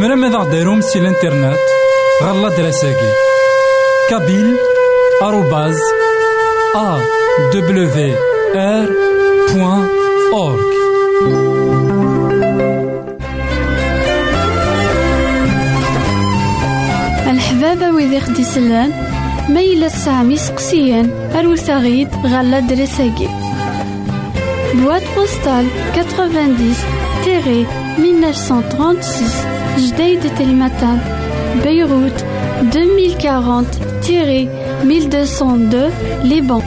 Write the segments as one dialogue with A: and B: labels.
A: زمرا ماذا غديرهم سي الانترنت غالا دراساكي كابيل آروباز أ دبليو آر بوان أورك
B: الحبابة ويدي خدي سلان ميلا سامي سقسيان أروساغيد غالا دراساكي Boîte postale 90-1936 Jdeï de Télématan Beyrouth 2040-1202 Liban.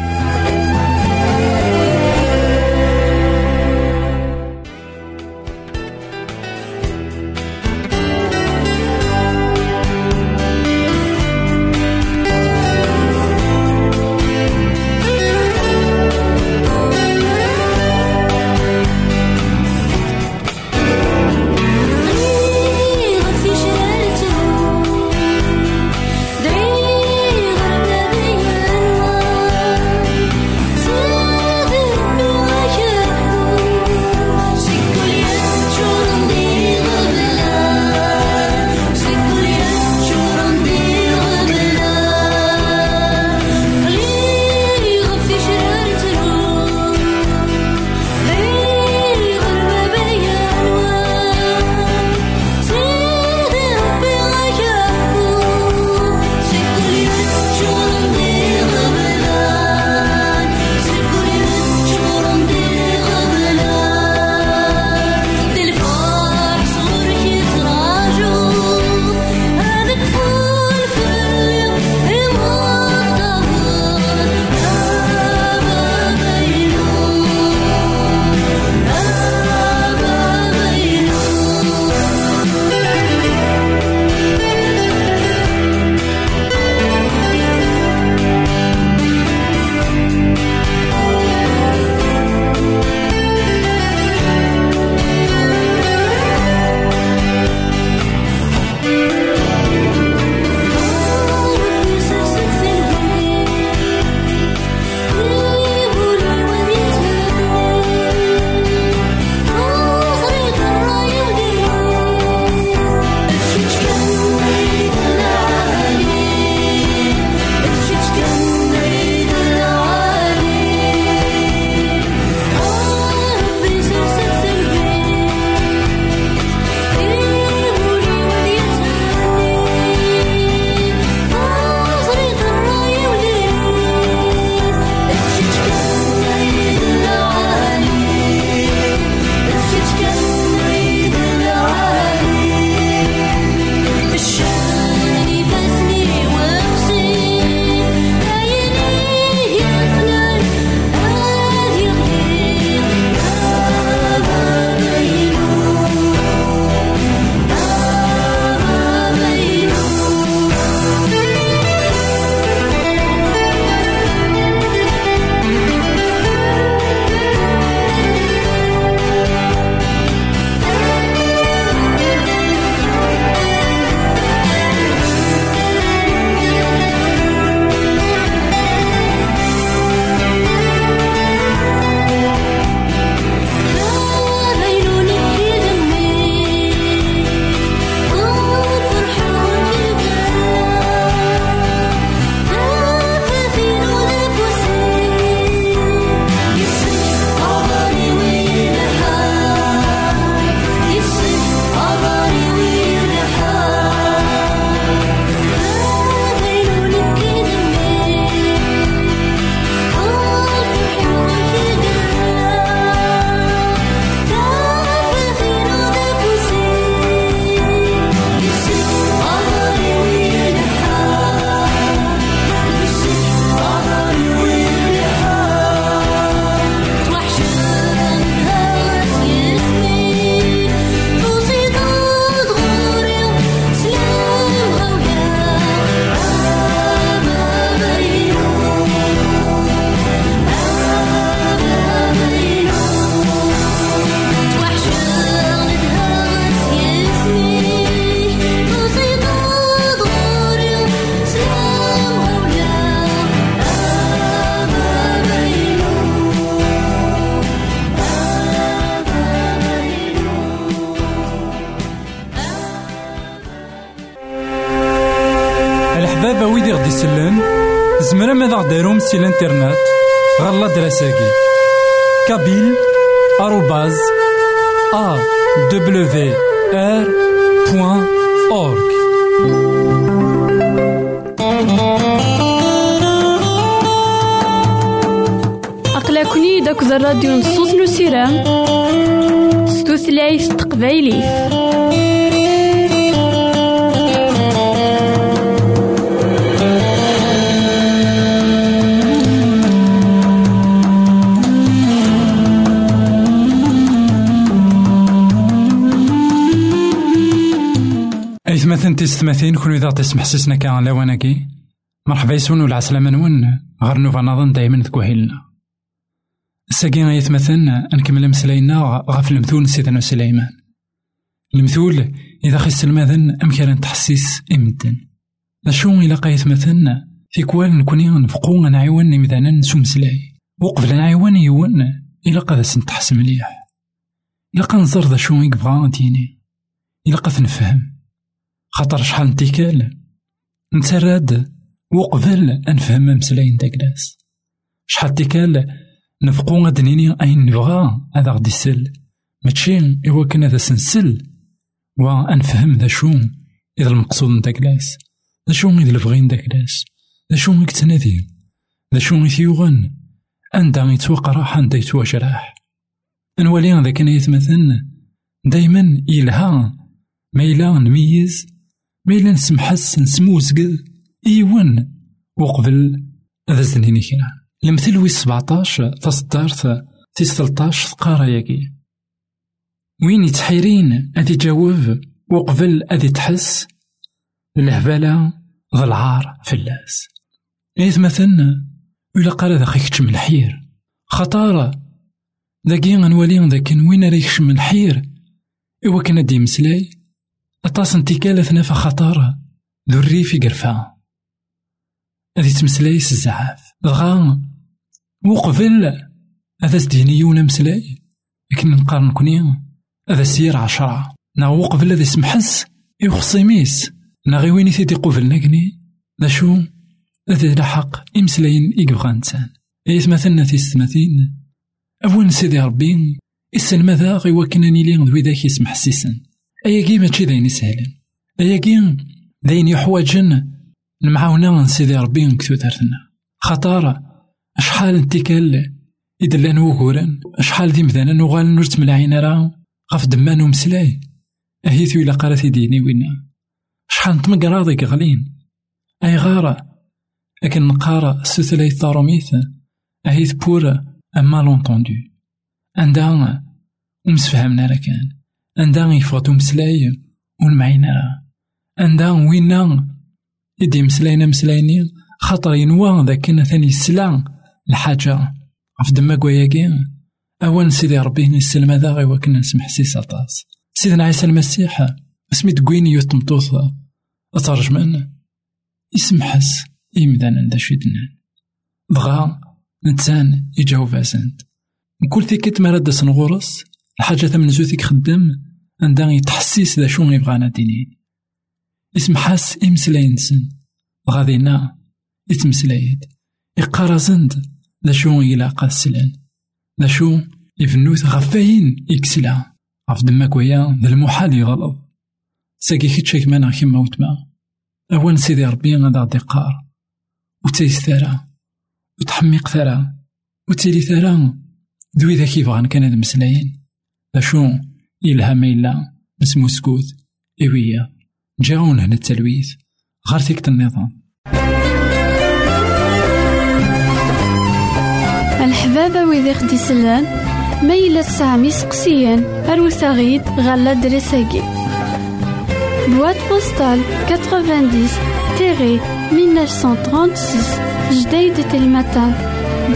A: زمرا ماذا غديرهم سي الانترنت؟ غالا دراساكي. كابيل آروباز أ دبليو آر بوان أورك
B: أقلكني داك الراديو نصوص نسيرام ستوثلايف تقبايليف.
A: أيثمثن تيستماثين كل إذا تسمح سيسنا كان لواناكي مرحبا يسون ولا عسلامة نون. غير نوفا نظن دايما تكوهيلنا. ساقي أيثمثن نكمل مسلاينا غاف المثول سيدنا سليمان. المثول إذا خس الماذن أمكان تحسيس إمدن أشو إلا قايثمثن في كوال نكوني نفقو نعيون نمذانا نسو مسلاي وقبل نعيون يون. إلا قد سنتحس مليح إلا قنزر ذا شو يبغى ديني إلا قد نفهم خاطر شحال نتيكال. نتراد وقبل أنفهم مسلاين داكلاس شحال تيكال نفقو غاد نيني أين نبغى هذا غدي يسل. ماشي إوا كان هذا سنسل. وأنفهم ذا شو إذا المقصود من داكلاس ذا شو إذا البغين داكلاس ذا شو يكتنادي ذا شو يثيوغن أندا يتوقع أندا يتواجراح نولي هذا كان يتمثل دايما يلها ما إلا نميز ما إلا نسمحس نسموزق إيون وقبل هذا زنيني كنا المثل وي سبعتاش تصدارت تي ستلطاش تقارا ياكي. وين يتحيرين أدي جاوب وقبل أدي تحس الهبالة ذا العار فلاس. إيث مثلنا ولا قال ذا خيكتش من الحير خطارة ذاكي غنولي ذاك وين ريكش من الحير إوا كان دي مسلاي أطاس انتكالة نافا خطارة ذو الريف قرفا هذي تمسلاي الزعاف. دغا وقبل هذا سدينيون مسلاي لكن نقارن كوني هذا سير عشرة. نا وقبل هذا سمحس يخصي ميس. نا غي وين تيدي قبلنا كني؟ نا شو؟ هذا لحق إمسلاين إيقبغا إنسان. إيس مثلنا تيستماتين أول سيدي ربي. إسن ماذا؟ غي وكنني لي ذوي ذاك يسمح سيسن كي ماشي داين يسهلن أيا كي داين يحوجن المعاونة من سيدي ربي نكتو دارتنا. خطارة شحال انتكال إدلان وكوران شحال ذي مثلا نغال نرت ملاعين راه غف دمان ومسلاي أهيثو إلا قالت ديني وينا شحال نتمق راضي غلين. أي غارة لكن نقارا سوثلاي طاروميث أهيث بورا أما لونتوندو. عندها ومسفهمنا راه عندها يفوتو مسلاي راه عندها وينا يدي مسلاينا مسلايني خاطر ينوى ذاك كان ثاني السلا الحاجة في دما كواياكي أوان سيدي ربي نسلم هذا غي وكنا نسمح سي طاس سيدنا عيسى المسيح سميت كوين يوت مطوث أترجمان يسمحس إمدانا دا شدنا بغا نتسان يجاوب عسانت كل تيكت مراد سنغورس الحاجة ثمن زوثيك خدم عندها يتحسيس ذا شو يبغانا دينين يسمحاس إمسلاين سن غادينا يتمسلايد يقارزند ذا شو يلاقا السلان ذا شو يفنوت غفاين يكسلا. غف دماك ويا ذا المحال يغلط ساكي كيتشا كمان كيما وتما أوان سيدي ربي غادا غادي قار وتيس ثرا وتحميق ثرا وتيلي ثرا دوي ذا كيف غان كان هاد ذا شو يلها ميلا نسمو سكوت إيويا جاون هنا التلويث غير تيكت النظام
B: الحبابة ويدي خدي سلان ميلا سامي سقسيان أروت غيد غالا دريساكي بواد بوستال 90 تيري 1936 جديد تلمتان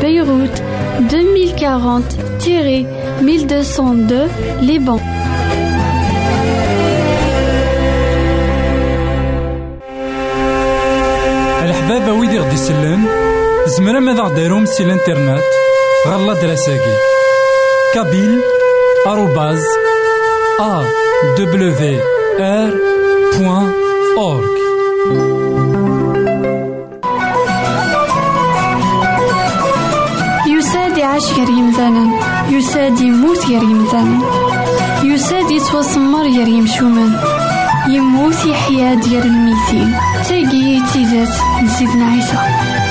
B: بيروت 2040 تيري 1202 لبنان
A: الحبابة ويدي غدي يسلن زمرا ماذا غديرهم سي الانترنت غالا دراساكي. كابيل آروباز أ
B: يعاش غير يمثالا يساد يموت غير يمثالا يساد يتوسمر غير يمشومان يموت يحيا ديال الميتين. تاقي تيزات نسيدنا عيسى.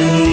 A: and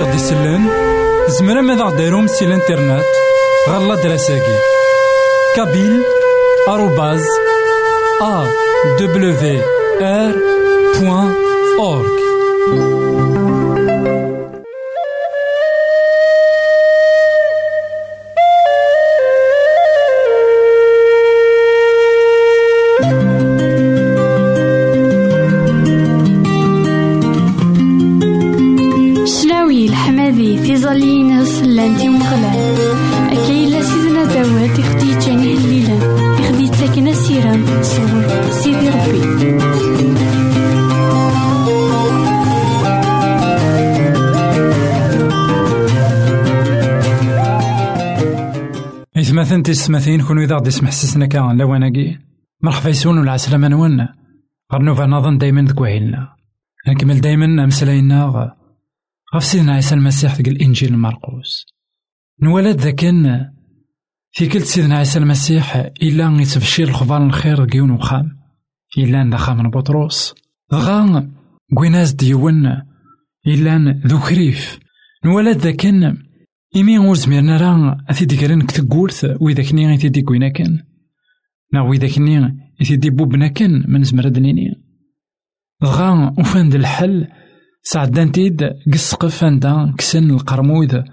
A: غدي يسلن زمرا ماذا غديرهم سي الانترنت غالا دراساكي. كابيل آروباز أ دبليو
B: داوود يخدي جاني الليلة يخدي تاكنا سيرام صور سيدي ربي
A: إثماثن تيستماثين كونو إذا غدي يسمح سسنا كان لواناكي مرحبا يسون والعسلامة نون غير نوفا نظن دايما ذك وهيلنا نكمل دايما أمسلاينا غف سيدنا عيسى المسيح ذك الإنجيل مرقوس. نولد ذاكن في كل سيدنا عيسى المسيح إلا يتبشير الخبار الخير كيون وخام إلا ندخل من بطرس غا كويناز ديون إلا ذو خريف نولد ذاكن إمي ور زميرنا راه أثيدي كرن كتقولت وإذا كني أثيدي كوينا كان نا وإذا كني أثيدي بوبنا كان من زمر دنيني. دغا وفان د الحل سعدان تيد قسقف عندها كسن القرمود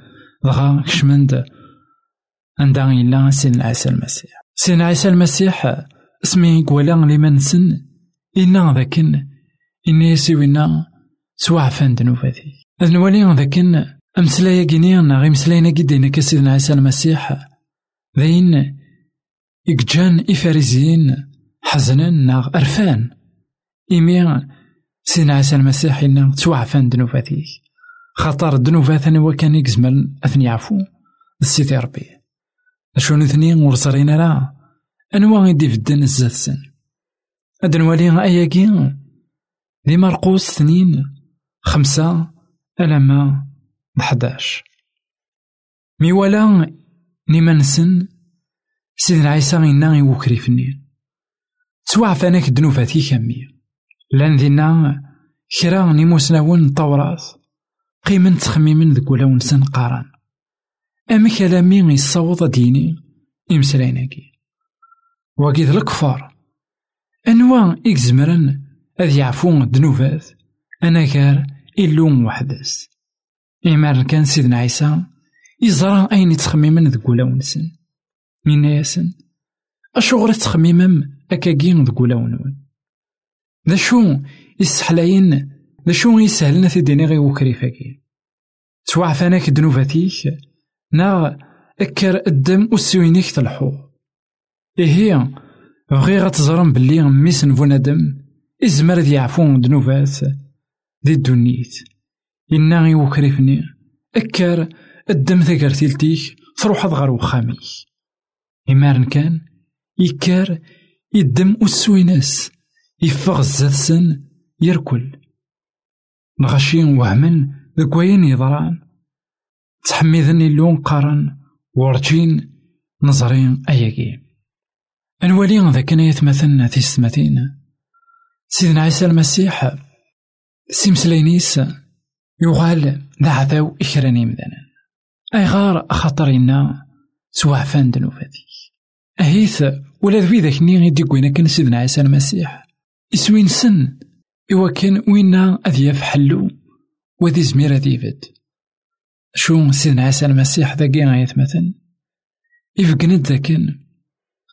A: دغا كشمند عندها إلا سين عيسى المسيح سين عيسى المسيح اسمي قولا لمن سن إنا ذاكن إني يسوينا سواع فان دنوفاتي أذ نولي ذاكن أمسلايا كينيا غي مسلاينا كيدينا كسيدنا عيسى المسيح ذاين إكجان إفاريزيين حزنا ناغ أرفان إيمي سيدنا عيسى المسيح إنا توعفان دنوفاتيك خاطر الدنوفات هو كان يكزمل أثني يعفو السيدي ربي أشون اثنين ورزرين راه أنواع غيدي في الدن الزات سن؟ أدنوالي أياكي دي مرقوس اثنين خمسة ألما بحداش ميوالا نيمان سن؟ سيدنا عيسى غينا يوكري فنين توعفانك دنوفاتي كامية لأن دينا كرا نيموسناون التوراة قيمن تخميمن ذك ولا ونسان قارن. أما كلامي يصوض ديني؟ إمسلايناكي وكيد الكفار. أنواع إكزمرن أذ يعفون الدنوبات أنا كار إلوم وحدس إيمار كان سيدنا عيسى يزرع أين يتخميمن ذك ولا ونسن من ياسن. أشغل تخميمم أكاكين ذك ولا ونون ذا شو يسحلاين؟ ذا شو يسهلنا في ديني غي وكريفاكي؟ توعفاناك دنوفاتيك؟ نا اكر الدم والسوينيك تلحو. إيه بغي غتزرم بلي ميس بنادم إزمر ذي يعفون دنوفات ذي الدنيت. إنا غي وكريفني اكر الدم ثقرتيلتيك تروح غير وخاميك. إمارن كان يكار يدم والسويناس يفغ الزاد سن يركل. نغشين وهمن ذك وين يضران. تحميذني اللون قارن ورجين نظرين أياكي. أنوالي ذاك أنا يتمثلنا في السماتين سيدنا عيسى المسيح سيمسلينيس يغال ذا عذاو إكراني غار خاطرنا سواع فان دنوفاتي أهيث ولا ذوي ذاك ني غيدي كان سيدنا عيسى المسيح. إسوين سن إوا كان وينا أذياف حلو وذي زمير ذي فد شو سيدنا عيسى المسيح ذاكي مثلا؟ إفقند ذاكن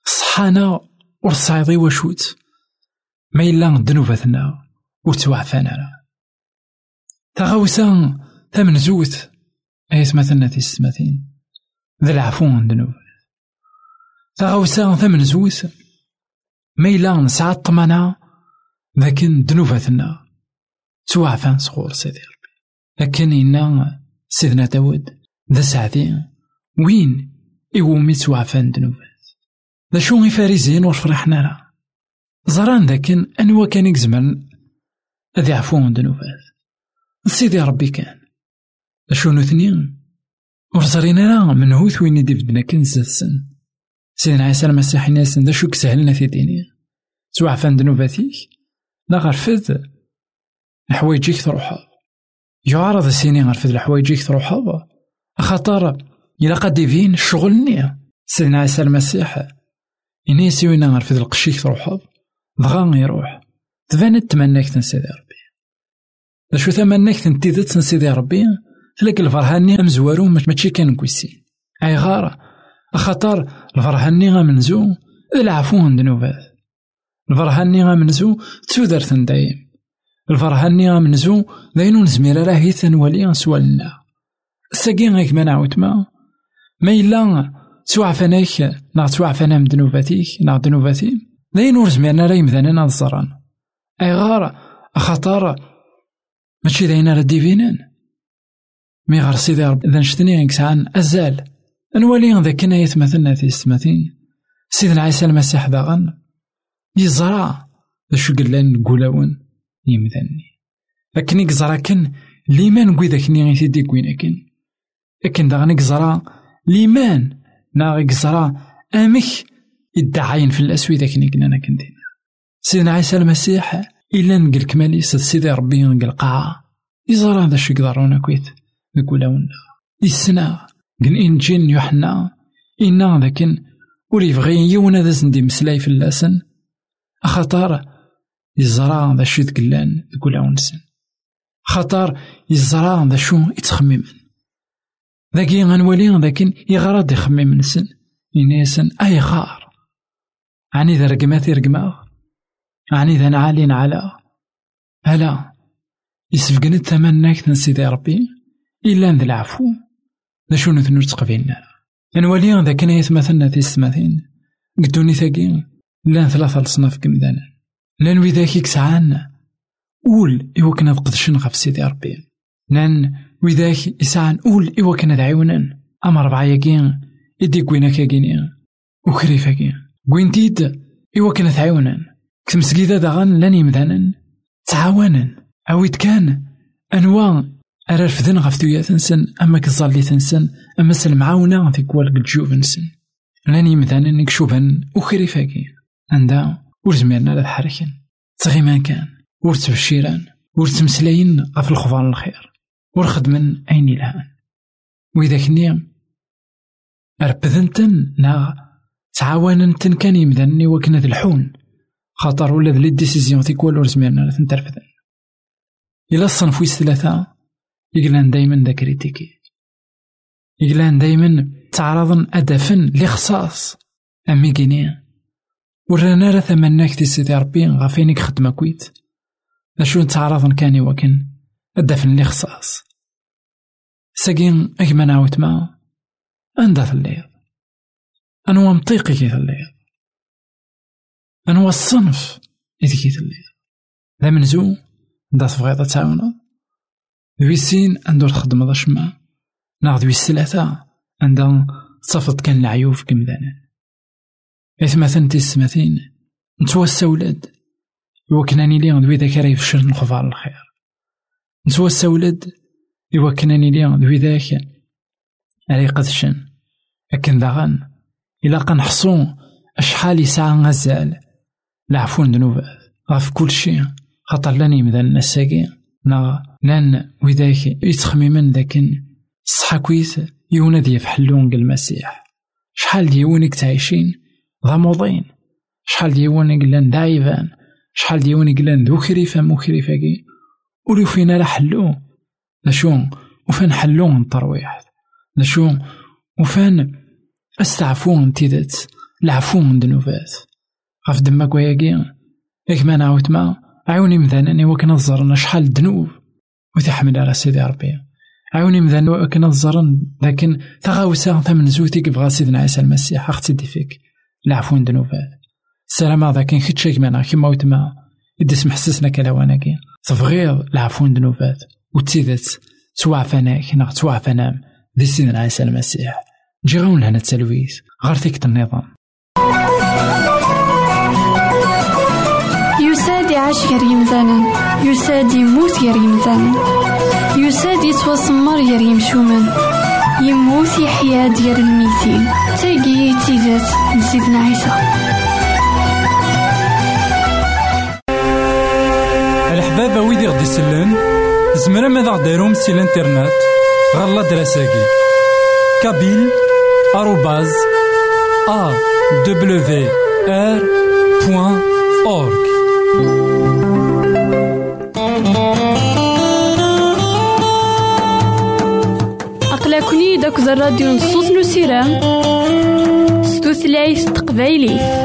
A: صحانا ورصايضي وشوت. ما إلا راه تغاوسا ثمن زوت. أيت مثلا في السماثين ذا العفو دنوب تغاوسا ثمن زوت. ما إلا نسعى الطمانة لكن دنوبتنا توعفان صغور سيدي ربي. لكن إنا سيدنا داود ذا سعدي وين إومي توعفان دنوبات ذا شو فارزين واش فرحنا؟ راه زران ذاكن أنوا كان يزمن اذ يعفون ذنوبات سيدي ربي كان. اشو نثنين ورزرينا راه من هو ثوين يدي بدنا السن سيدنا عيسى المسيح ناسن ذا شو كسهلنا في ديني؟ سواء فان ذنوباتيك لا غرفد الحوايجيك تروحها يعرض السيني غرفد الحوايجيك تروحها خاطر إلا قد الشغل سيدنا عيسى المسيح إني سوينا غرفد القشيك تروحها بغا يروح. تبانت تمناك تنسيدي ربي. شو تمناك تنتيذت تنسيدي ربي؟ تلاك الفرحاني مزوارو ماشي كان كويسين. أي غارة. خاطر الفرحاني غامنزو العفو عند ذنوبات الفرحاني غامنزو تسودرت دايم الفرحاني غامنزو داينو نزمير راه ثنولي سوا لا. ساقي غيك ما نعاود ما. ما إلا توعفناك نا توعفنا من ذنوباتيك نا ذنوباتي داين ور زمرنا راه يمدانا نظران أي غار خاطر ماشي داين راه ديفينان. مي غار سيدي ربي إذا نشتني غيك ساعان أزال نولي ذاك نايت مثلنا في السماتين سيدنا عيسى المسيح داغن يزرع شو قلان قولاون يمدني لكن يزرع كن ليمان نقوي ذاك ني غيتي دي كوين أكن أكن داغن يزرع ليمان نا يزرع أمك يدعين في الأسوي ذاك ني كنا كنتينا سيدنا عيسى المسيح إلا نقل كمالي سيدي ربي نقل قاعة يزرع ذا شو يقدرونا كويت؟ نقولاونا يسنا قل إنجيل يوحنا. إنا لكن ولي يبغي يونا ذا زندي مسلاي في اللسن خطر يزرع ذا شو تقلان تقول ونسن خطر يزرع ذا شو يتخمم. ذاكي غنولي لكن يغرد يخمم نسن ينسن أي غار عني ذا رقمات رقما عني ذا نعالي نعلا هلا. يسفقن التمناك تنسيدي ربي. إلا ذا العفو. ذا شو نثنو تقبلنا نولي ذا كان يتمثلنا في السماثين قدوني ثاقي لأن ثلاثة الصناف كمدانا لأن وذاك يكسعان قول إوا كنا قدشن غف سيدي ربي؟ لأن وذاك يسعان قول إوا كنا دعيونا أما ربعا ياكين إدي كوينا كاكيني. وكريفا كين وين تيد إوا كنا تعاونا كسمسكيدا داغن لأن يمدانا تعاونا أويت كان أنواع أرى رفدن غف دويا تنسن أما كظالي تنسن أما سلمعاونا في كوال الجوب نسن لاني يمدانا نكشوبا وخري فاكي عندها ور زميرنا لا تحركن تغي ما كان ور تبشيران ور تمسلاين غف الخبار الخير ور خدمن أين وإذا كني ربذنتن نا تعاوننتن كان يمدانني وكنا الحون خاطر ولا ذلي ديسيزيون تيكوال ور زميرنا لا تنترفذن إلا الصنف ويس ثلاثة يقلان دايما دا كريتيكي يقلان دايما تعرضن أدفن لخصاص أمي كينيا ورانا راه ثمناك تي سيدي ربي غافينك خدمة كويت. أشو نتعرضن كاني وكن؟ أدفن لخصاص ساقين أكما نعاود ما أندا في الليل. أنوا مطيقي كي في الليل. أنوا الصنف إذ كي في الليل. لا منزو دا تبغيض تعاونا. ويسين عندو الخدمة دا شما ناخذ ويس ثلاثة عندها تصفط كان العيوف كمدانا إثمثن تيسمثين نتوسى ولاد. يوكناني لي دوي ذاك راه يفشل نخفار الخير نتوسى ولاد. يوكناني لي دوي ذاك راه يقدشن لكن داغن إلا قنحصو أشحال يسعى غزال. العفو ذنوبات غف كل شيء خاطر لاني مثلا النساقي نا لأن وذاك يتخممن ذاكن. الصحة كويس يونا دي فحلون المسيح. شحال ديونك تعيشين؟ ضموضين شحال ديونك لأن دايفان شحال ديونك لأن ذو كريفة مو كريفاكي ولو فينا لا حلو. شو وفان حلو من الترويح. شو وفان استعفون تيدت. العفو من ذنوبات غف دمك وياكي ياك ما نعاود ما عاوني مثلا وكنا نظرنا شحال ذنوب وتحمل على سيدي ربي. عاوني مثلا وكنا نظرن لكن تغاوسا ثمن زوتي كيف سيدنا عيسى المسيح. أختي فيك العفو ذنوبات السلام هذا كان خيت شيك معنا كيما وتما يدي سمحسسنا كلاوانا كي تبغيض العفو ذنوبات وتيدت توعفناك ناغ توعفنام دي سيدنا عيسى المسيح جي غاون لهنا التلويث غير فيك النظام.
B: يساد يعيش غير يمثالا يساد يموت غير يمثالا يساد يتوسمر غير يمشومان يموت يحيا ديال الميتين تاقي تيزات نسيدنا عيسى.
A: الحبابة ويدي غدي يسلن زمرا ماذا غديرهم سي الإنترنت؟ غالا دراساكي كابيل آروباز أ دبليو آر بوان أورك
B: أقلكني داك الراديو نصوص نسيرام ستوثلايف تقبايليه